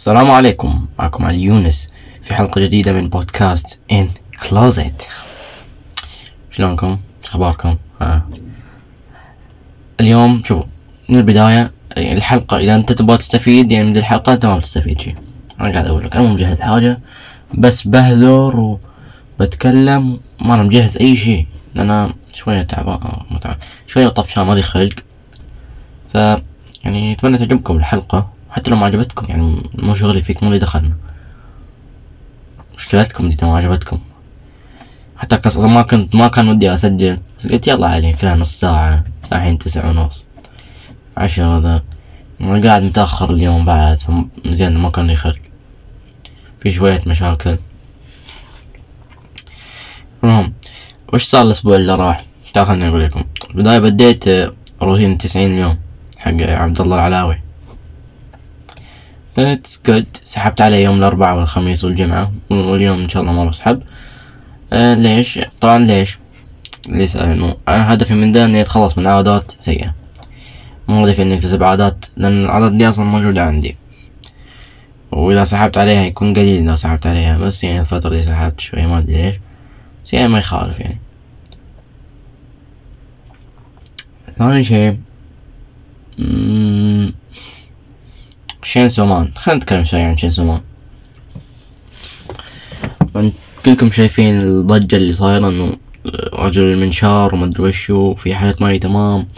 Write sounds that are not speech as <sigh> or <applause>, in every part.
السلام عليكم معكم علي يونس في حلقة جديدة من بودكاست ان كلوزت شلونكم؟ اخباركم؟ آه. اليوم شوفوا من البداية الحلقة إذا أنت تبغى تستفيد يعني من الحلقة أنت ما بتستفيد شيء أنا قاعد أقول لك أنا مو مجهز حاجة بس بهذر وبتكلم ما أنا مجهز أي شيء لأن شوية تعبان شوية طفشان مالي خلق ف يعني أتمنى تعجبكم الحلقة حتى لو ما عجبتكم يعني مو شغلي فيك مو اللي دخلنا مشكلتكم دي ما عجبتكم. حتى كس ما كنت ما كان ودي أسجل. بس قلت يلا علي فيها نص ساعة ساعتين تسعة ونص. عشرة ذا أنا قاعد متأخر اليوم بعد زين ما كان لي خلق. في شوية مشاكل. المهم وش صار الأسبوع اللي راح؟ تعال خليني أقول لكم. بداية بديت روتين تسعين اليوم حق عبد الله العلاوي. it's good سحبت عليه يوم الأربعاء والخميس والجمعة. واليوم إن شاء الله ما بسحب آه ليش؟ طبعا ليش؟ ليش انه هدفي من ده إني أتخلص من عادات سيئة. مو هدفي إني أكتسب عادات لأن العادات دي أصلا موجودة عندي. وإذا سحبت عليها يكون قليل إذا سحبت عليها بس يعني الفترة دي سحبت شوية ما أدري ليش. بس يعني ما يخالف يعني. ثاني شي Chainsaw Man <laughs> خلينا نتكلم شوي عن Chainsaw Man كلكم شايفين الضجة اللي صايرة إنه رجل المنشار وما أدري وشو في حاجات ما هي تمام.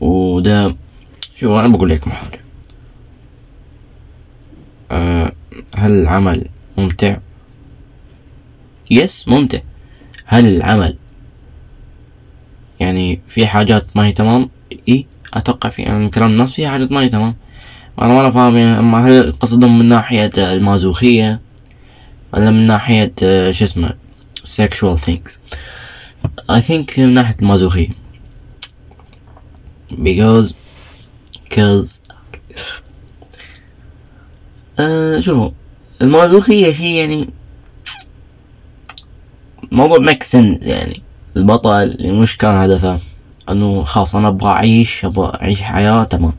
وده شو أنا بقول لكم حاجة. أه هل العمل ممتع؟ يس ممتع. هل العمل يعني في حاجات ما هي تمام؟ إي أتوقع في يعني كلام الناس في حاجات ما هي تمام. أنا ما فاهم أما هل قصدهم من ناحية المازوخية ولا من ناحية شو اسمه sexual things I think من ناحية المازوخية. Because cause آه شوفوا المازوخية شي يعني موضوع سنس يعني. البطل مش كان هدفه؟ إنه خلاص أنا أبغى أعيش أبغى أعيش حياة تمام.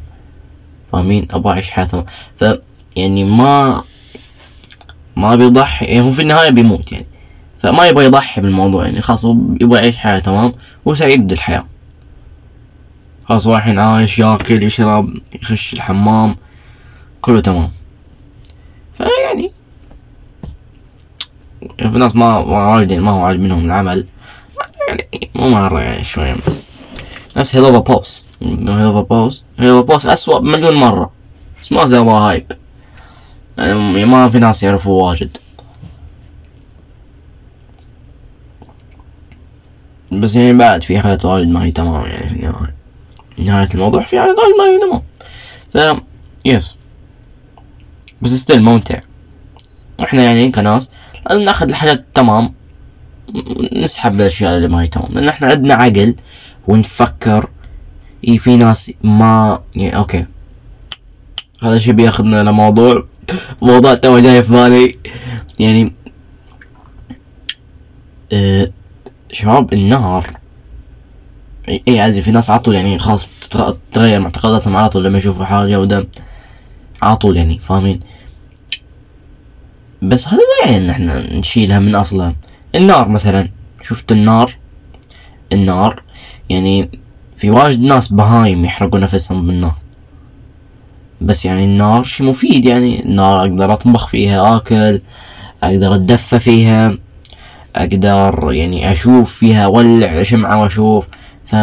فاهمين أبغى اعيش حياة تمام ف يعني ما ما بيضحي يعني هو في النهاية بيموت يعني. فما يبغى يضحي بالموضوع يعني. خلاص هو يبغى يعيش حياة تمام هو سعيد بالحياة. خلاص هو الحين عايش ياكل يشرب يخش الحمام كله تمام. فيعني في ناس ما واجدين ما هو عاجبينهم العمل. يعني مو مرة يعني شوية. نفس Helluva Boss Helluva Boss Helluva Boss أسوأ مليون مرة بس ما زال hype يعني ما في ناس يعرفوا واجد بس يعني بعد في حاجات واجد ما هي تمام يعني في النهاية نهاية الموضوع. في حاجات واجد ما هي تمام. ف yes بس still ممتع. وإحنا يعني كناس لازم ناخذ الحاجات تمام. نسحب الأشياء اللي ما هي تمام. لأن إحنا عندنا عقل. ونفكر اي في ناس ما يعني okay هذا الشي بياخذنا لموضوع موضوع تو جاي في بالي يعني آه شباب النار اي عادي في ناس عطول يعني خلاص تتغير معتقداتهم على طول لما يشوفوا حاجة وده. على طول يعني فاهمين؟ بس هذا لا يعني إن إحنا نشيلها من أصلها. النار مثلا. شفت النار؟ النار يعني في واجد ناس بهايم يحرقوا نفسهم بالنار بس يعني النار شي مفيد يعني النار أقدر أطبخ فيها آكل أقدر أتدفى فيها أقدر يعني أشوف فيها أولع شمعة وأشوف. ف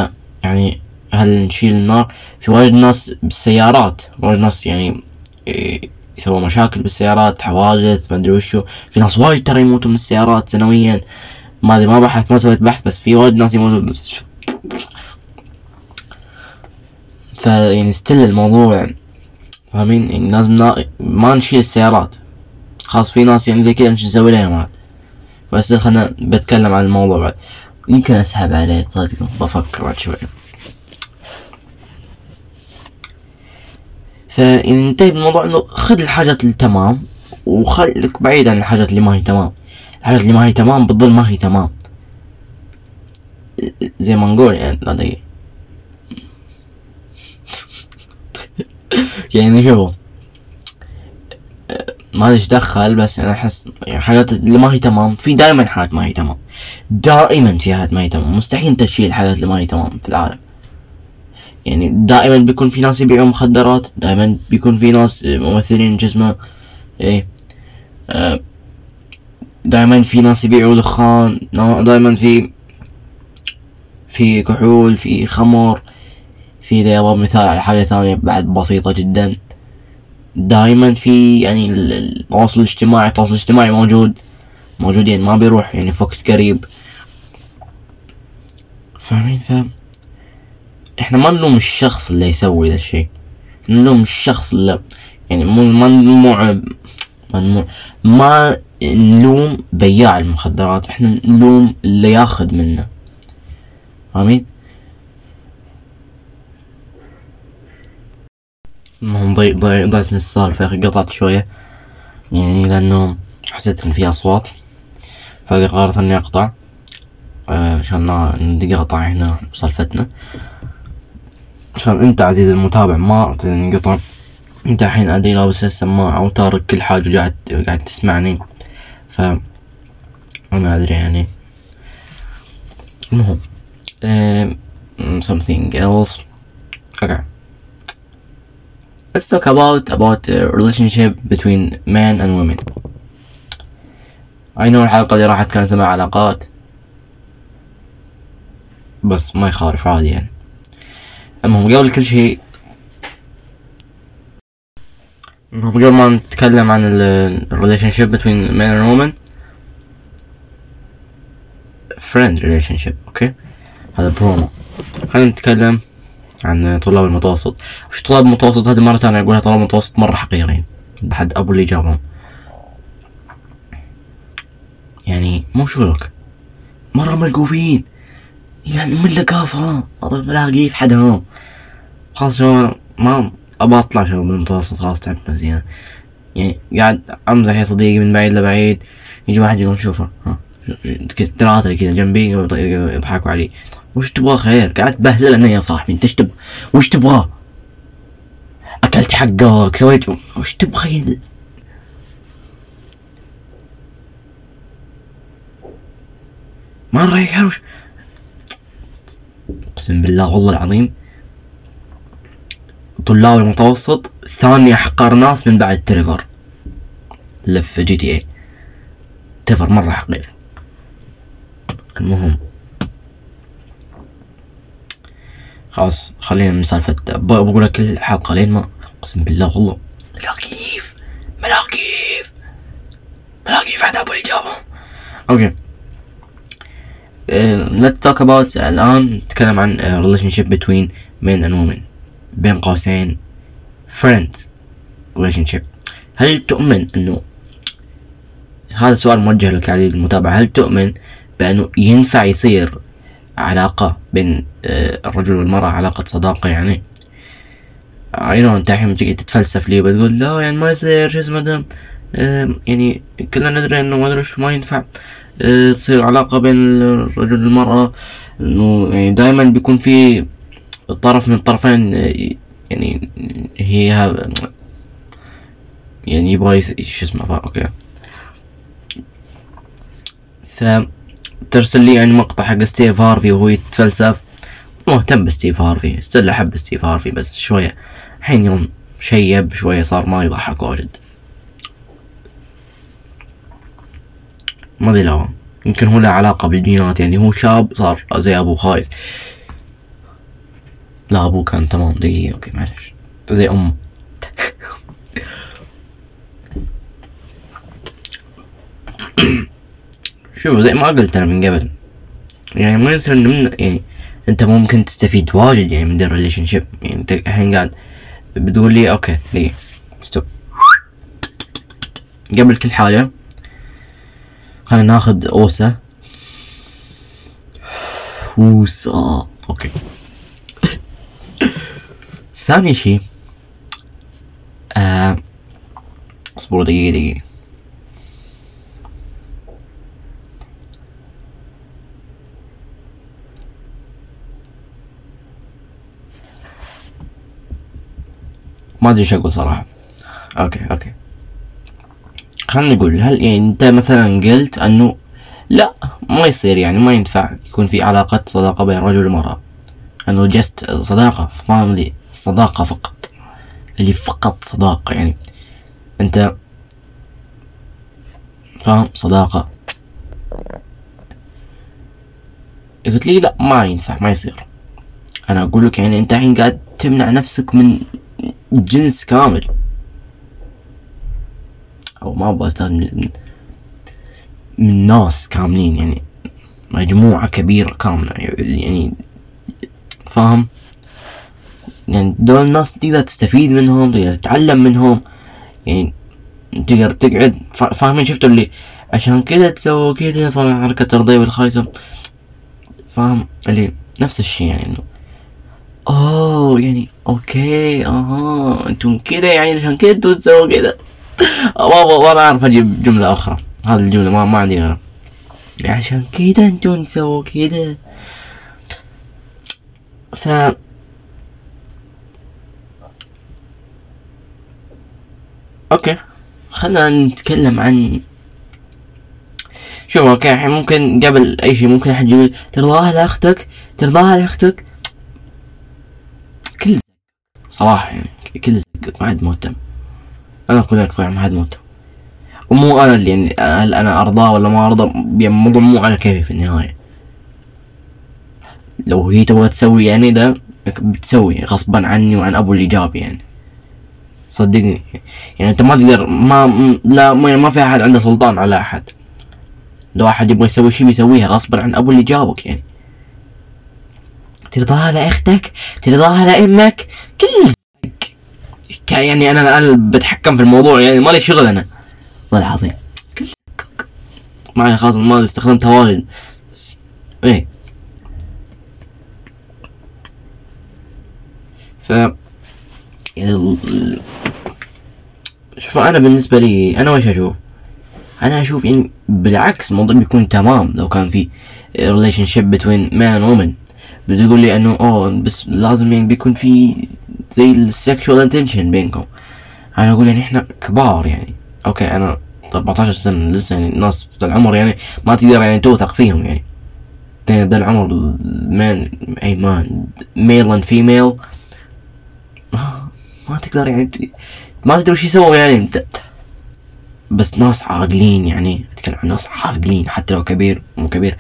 يعني هل نشيل النار؟ في واجد ناس بالسيارات واجد ناس يعني يسووا مشاكل بالسيارات حوادث ما أدري وشو. في ناس واجد ترى يموتوا من السيارات سنويا. ما أدري ما بحث ما سويت بحث بس في واجد ناس يموتوا فيعني ستيل الموضوع فاهمين؟ يعني لازم ما نشيل السيارات. خاص في ناس يعني زي كذا نش نسوي لهم هذا بس خلنا بتكلم عن الموضوع بعد. يمكن أسحب عليه تصدق بفكر بعد شوي. فينتهي الموضوع إنه خذ الحاجات التمام وخليك بعيد عن الحاجات اللي ما هي تمام. الحاجات اللي ما هي تمام بتضل ما هي تمام. زي ما نقول يعني يعني شوفوا ما إيش دخل بس أنا أحس يعني حاجات اللي ما هي تمام. في دائما حاجات ما هي تمام. دائما في حاجات ما هي تمام. مستحيل انت تشيل الحاجات اللي ما هي تمام في العالم. يعني دائما بيكون في ناس يبيعوا مخدرات دائما بيكون في ناس ممثلين جسمه إيه آه، دائما في ناس يبيعوا دخان دائما في في كحول في خمر في اذا مثال على حاجة ثانية بعد بسيطة جدا. دائما في يعني التواصل الاجتماعي التواصل الاجتماعي موجود موجود يعني ما بيروح يعني في وقت قريب. فاهمين؟ فاهم إحنا ما نلوم الشخص اللي يسوي ذا الشيء. نلوم الشخص اللي يعني مو نلوم ما ما نلوم بياع المخدرات. إحنا نلوم اللي ياخذ منه. فاهمين المهم ضي ضي ضيعت من السالفة قطعت شوية. يعني لأنه حسيت إن في أصوات فقررت إني أقطع. آه، عشان نقطع هنا سالفتنا عشان أنت عزيزي المتابع ما تنقطع أنت الحين أدري لابس السماعة وتارك كل حاجة وقاعد قاعد تسمعني. ف أنا أدري يعني. المهم. Um, something else okay let's talk about about the relationship between men and women I know الحلقة اللي راحت كان سمع علاقات بس ما يخالف عادي يعني المهم قبل كل شيء قبل ما نتكلم عن ال relationship between men and women friend relationship okay هذا برومو خلينا نتكلم عن طلاب المتوسط. وش طلاب المتوسط؟ هذه مرة ثانية أقولها طلاب المتوسط مرة حقيرين. بحد أبو اللي جابهم. يعني مو شغلك. مرة ملقوفين. يعني من لقافة مرة ملاقي في حدهم. خلاص شو ما أبى أطلع شو من المتوسط خلاص تعبت نفسي يعني قاعد أمزح يا صديقي من بعيد لبعيد. يجي واحد يقول شوفه. ها ثلاثة كذا جنبي يضحكوا علي وش تبغى خير؟ قاعد تبهدلنا يا صاحبي أنت إيش تبغى؟ وش تبغى؟ أكلت حقك سويت وش تبغى ما رأيك حروش أقسم بالله والله العظيم. طلاب المتوسط ثاني احقر ناس من بعد تريفر. لف جي تي اي تريفر مرة حقير. المهم خلاص خلينا من سالفة بقول لك الحلقة لين ما أقسم بالله والله. ملاكيف ملاكيف ملاكيف عذاب الإجابة. أوكي. let's talk about الآن نتكلم عن relationship between men and women بين قوسين. Friends. relationship. هل تؤمن انه هذا سؤال موجه لك عزيزي المتابع هل تؤمن بأنه ينفع يصير علاقة بين آه، الرجل والمرأة علاقة صداقة يعني. I know انت الحين تجي تتفلسف لي بتقول لا يعني ما يصير شو اسمه يعني كلنا ندري إنه ما أدري ما ينفع آه، تصير علاقة بين الرجل والمرأة. إنه يعني دائما بيكون في طرف من الطرفين آه، يعني هي يعني يبغى شو اسمه okay. ف ترسل لي يعني مقطع حق ستيف هارفي وهو يتفلسف. مهتم بستيف هارفي still أحب ستيف هارفي بس شوية الحين يوم شيب شوية صار ما يضحك واجد. ما أدري لا يمكن هو له علاقة بالجينات يعني هو شاب صار زي ابوه خايس. لا أبوه كان تمام دقيقة okay معلش زي أمه. شوف زي ما قلت أنا من قبل. يعني ما يصير من يعني أنت ممكن تستفيد واجد يعني من ال relationship يعني أنت الحين قاعد بتقول لي okay دقيقة stop قبل كل حاجة خلينا ناخذ اوسا اوسا okay. ثاني شي آه اصبروا دقيقة دقيقة. ما أدري إيش أقول صراحة. okay okay. خلينا نقول هل يعني أنت مثلا قلت إنه لا ما يصير يعني ما ينفع يكون في علاقة صداقة بين رجل ومرأة. إنه just صداقة فاهم لي صداقة فقط. اللي فقط صداقة يعني. أنت فاهم؟ صداقة. قلت لي لا ما ينفع ما يصير. أنا أقول لك يعني أنت الحين قاعد تمنع نفسك من جنس كامل. أو ما أبغى استخدم من, من ناس كاملين يعني مجموعة كبيرة كاملة يعني فاهم؟ يعني دول الناس تقدر تستفيد منهم تقدر تتعلم منهم يعني تقدر تقعد. فاهمين؟ شفتوا اللي عشان كذا تسووا كذا فاهم؟ حركة الرضيع والخايسة فاهم؟ اللي نفس الشي يعني انه أوه يعني أوكي أها أنتم كذا يعني عشان كذا أنتم تسووا كذا ما ما اعرف أجيب جملة أخرى هذه الجملة ما ما عندي غيرها عشان كذا أنتم تسووا كذا ف okay خلينا نتكلم عن شوف okay الحين ممكن قبل اي شيء ممكن احد يقول ترضاها لاختك ترضاها لاختك صراحة يعني كل ما حد مهتم. أنا أقول لك صراحة ما حد مهتم. ومو أنا اللي يعني هل أنا أرضاه ولا ما ارضى يعني الموضوع مو على كيفي في النهاية. لو هي تبغى تسوي يعني ده بتسوي غصبا عني وعن أبو الايجابي يعني. صدقني. يعني أنت ما تقدر ما لا ما, ما في أحد عنده سلطان على أحد. لو أحد يبغى يسوي شيء بيسويها غصبا عن أبو اللي جابك يعني. ترضاها لأختك ترضاها لأمك كل يعني أنا الآن بتحكم في الموضوع يعني مالي شغل أنا. والله العظيم. كل معي خلاص ما استخدمتها واجد. بس إيه. ف شوف أنا بالنسبة لي أنا وش أشوف؟ أنا أشوف يعني بالعكس الموضوع بيكون تمام لو كان في relationship بين man و woman بتقول لي انه oh بس لازم يعني بيكون في زي ال sexual intention بينكم. أنا أقول يعني إحنا كبار يعني. okay أنا 14 سنة لسه يعني الناس في العمر يعني ما تقدر يعني توثق فيهم يعني. ذا العمر man أي man male and female ما تقدر يعني ما تدري وش يسووا يعني. بس ناس عاقلين يعني. أتكلم عن ناس عاقلين حتى لو كبير مو كبير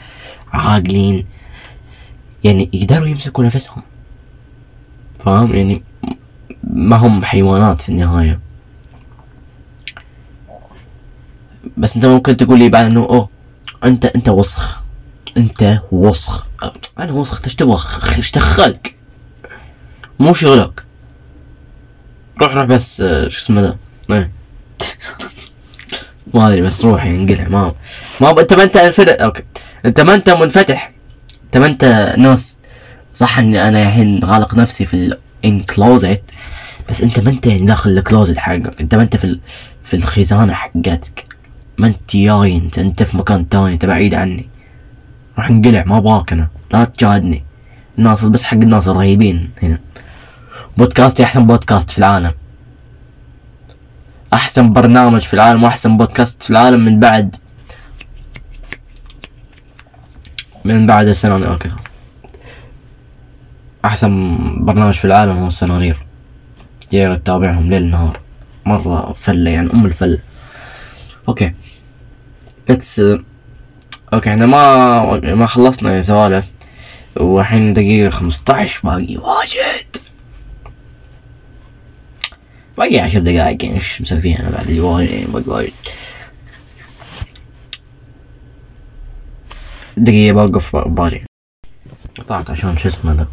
عاقلين. يعني يقدروا يمسكوا نفسهم. فاهم؟ يعني ما هم حيوانات في النهاية. بس انت ممكن تقول لي بعد انه أوه انت انت وسخ. انت وسخ. أنا وسخ إيش تبغى؟ إيش دخلك؟ مو شغلك. روح روح بس شو اسمه ذا إيه. ما أدري بس روح انقلع ما ما أنت ما أنت okay. أنت ما أنت منفتح. ما انت ناس صح اني أنا الحين غالق نفسي في in closet بس انت ما انت يعني داخل ال closet حقك انت ما انت في ال... في الخزانة حقتك. ما انت جاي انت انت في مكان تاني انت بعيد عني. راح انقلع ما أبغاك أنا. لا تجادني الناس بس حق الناس الرهيبين هنا. بودكاستي أحسن بودكاست في العالم. أحسن برنامج في العالم وأحسن بودكاست في العالم من بعد من بعد السنة okay. أحسن برنامج في العالم هو السنانير تقدر تتابعهم ليل نهار. مرة فلة يعني أم الفلة okay. let's okay إحنا ما ما خلصنا سوالف والحين دقيقة خمسطعش باقي واجد. باقي عشر دقايق يعني إيش مسوي فيها أنا بعد اللي وايد باقي وايد دقيقة بوقف باجي. قطعت عشان شو اسمه ذا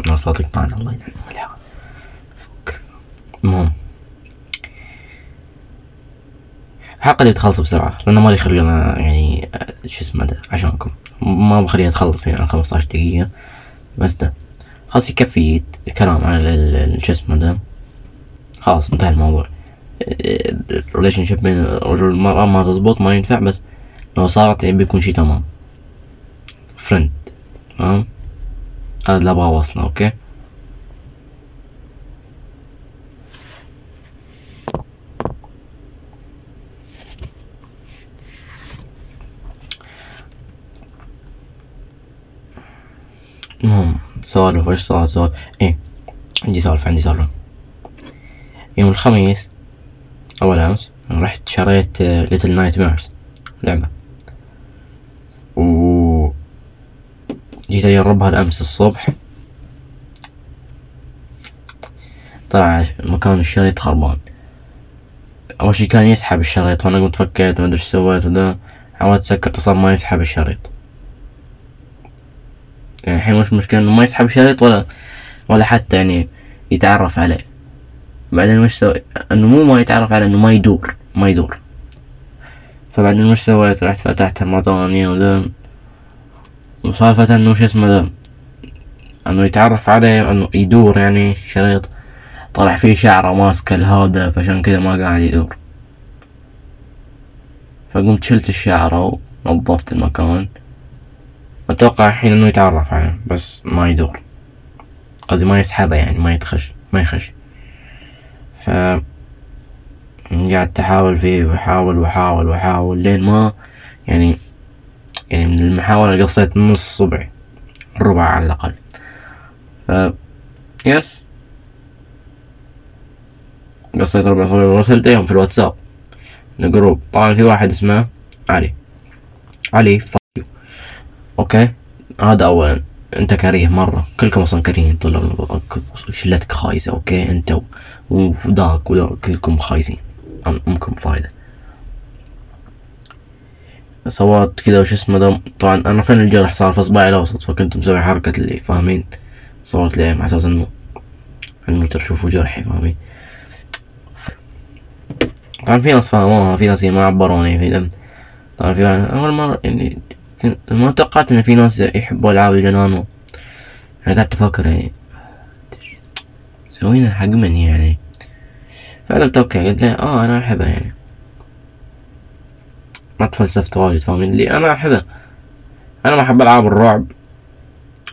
الناس لا تقطعنا الله ينعم. المهم. الحلقة دي بتخلص بسرعة لأنه ما لي خلق أنا يعني شو اسمه ده عشانكم. ما بخليها تخلص يعني خمسطعش دقيقة. بس ده. خلاص يكفي كلام على شو اسمه ده خلاص انتهى الموضوع. ال relationship بين الرجل والمرأة ما تزبط ما ينفع بس لو صارت يعني بيكون شي تمام. friend تمام هذا اللي أبغى اوصله okay؟ المهم سوالف إيش صار سوالف إيه عندي سالفة عندي سالفة يوم الخميس أول أمس رحت شريت Little Nightmares لعبة. جيت أجربها الأمس الصبح. طلع مكان الشريط خربان. أول شي كان يسحب الشريط فأنا قمت فكيت ما إيش سويت وده حاولت سكرت صار ما يسحب الشريط. يعني الحين مش مشكلة إنه ما يسحب الشريط ولا ولا حتى يعني يتعرف عليه. بعدين وش سوي؟ إنه مو ما يتعرف عليه إنه ما يدور ما يدور. فبعدين وش سويت؟ رحت فتحت ثانية وسالفة إنه شو اسمه إنه يتعرف عليه إنه يدور يعني شريط. طلع فيه شعره ماسكة الهودة فعشان كذا ما قاعد يدور. فقمت شلت الشعرة ونظفت المكان. أتوقع الحين إنه يتعرف عليه بس ما يدور. قصدي ما يسحبه يعني ما يتخش ما يخش. ف قعدت أحاول فيه وأحاول وأحاول وأحاول لين ما يعني يعني من المحاولة قصيت نص صبعي ربع على الأقل. ف يس قصيت ربع صبعي ورسلت لهم في الواتساب. ال group. طبعا في واحد اسمه علي. علي فايو okay؟ هذا اولا. أنت كريه مرة. كلكم أصلا كريهين طلاب شلتك خايسة. okay؟ أنت وذاك وذاك. كلكم خايسين. أمكم فايدة. صورت كذا وش اسمه ده. طبعا أنا فين الجرح صار في اصبعي الأوسط فكنت مسوي حركة اللي فاهمين؟ صورت ليه؟ على أساس إنه انه تشوفوا جرحي فاهمين؟ طبعا في ناس فهموها في ناس ما عبروني في دم طبعا في أول مرة يعني ما توقعت إن في ناس يحبوا ألعاب الجنان أنا قعدت أفكر يعني سوينا حق من يعني؟ فقلت أوكي قلت له آه أنا أحبها يعني. ما تفلسفت واجد فاهمين اللي أنا احبها أنا ما أحب ألعاب الرعب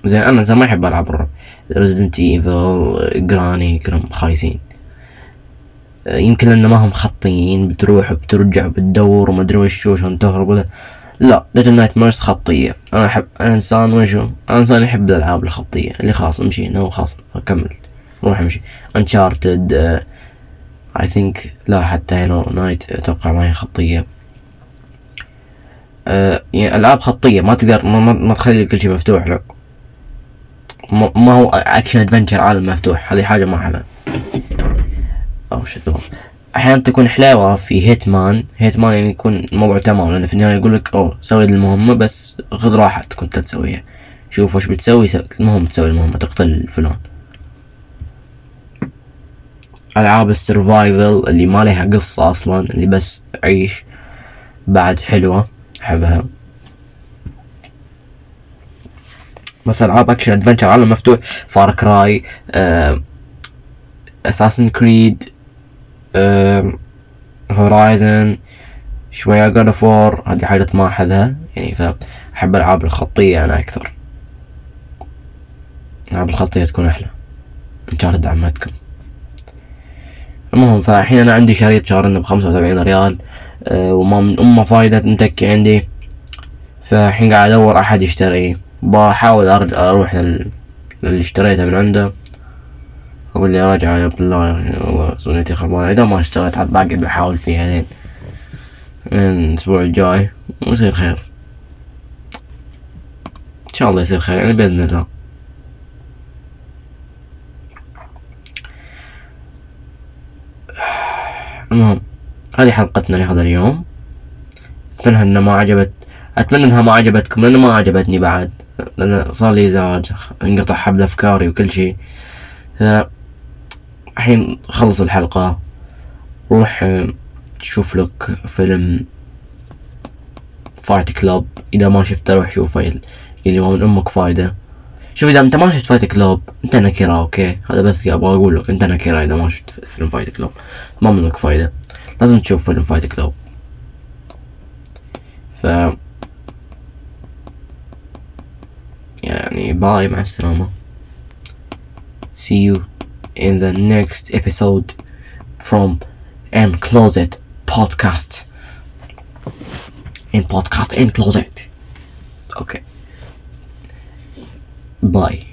زين أنا زين ما احب ألعاب الرعب. Resident Evil Granny كلهم خايسين. يمكن لأن ما هم خطيين بتروح وبترجع بتدور وما أدري وش عشان تهرب ولا لا Little Nightmares خطية. أنا أحب أنا إنسان وشو أنا إنسان يحب الألعاب الخطية اللي خلاص أمشي no خلاص أكمل روح أمشي. Uncharted I think لا حتى Hollow Knight أتوقع ما هي خطية. العاب خطية ما تقدر ما, ما, تخلي كل شيء مفتوح لا ما هو action adventure عالم مفتوح هذه حاجة ما أحبها. أو شو أحيانا تكون حلاوة في Hitman Hitman يعني يكون الموضوع تمام لأن في النهاية يقول لك أوه سوي المهمة بس خذ راحتك كنت تسويها. شوف وش بتسوي المهم تسوي المهمة تقتل فلان. ألعاب ال survival اللي ما لها قصة أصلا اللي بس عيش بعد حلوة. احبها بس العاب action adventure عالم مفتوح Far Cry Assassin's Creed Horizon شوية God of War هذه حاجات ما احبها يعني فاحب الالعاب الخطية أنا أكثر. الالعاب الخطية تكون أحلى. Uncharted عمتكم. المهم فالحين أنا عندي شريط شارنه بخمسة وسبعين ريال. وما من أمة فايدة متكي عندي. فالحين قاعد أدور أحد يشتريه بحاول ارجع أروح لل... للي اشتريته من عنده. أقول لي راجع يا بالله والله سنتي خربانة. إذا ما اشتغلت عاد باقي بحاول فيها لين الأسبوع الجاي. ويصير خير. إن شاء الله يصير خير يعني بإذن الله. المهم. هذه حلقتنا لهذا اليوم. أتمنى إنها ما عجبت أتمنى إنها ما عجبتكم لأن ما عجبتني بعد. لأن صار لي إزعاج انقطع حبل أفكاري وكل شيء. الحين خلص الحلقة. روح شوف لك فيلم Fight Club إذا ما شفته روح شوفه اللي هو من أمك فايدة. شوف إذا أنت ما شفت Fight Club أنت نكرة okay؟ هذا بس أبغى أقول لك أنت نكرة إذا ما شفت فيلم Fight Club ما منك فايدة. لازم تشوف فيلم فايت كلوب ف يعني باي مع السلامة see you in the next episode from and closet podcast in podcast and closet okay bye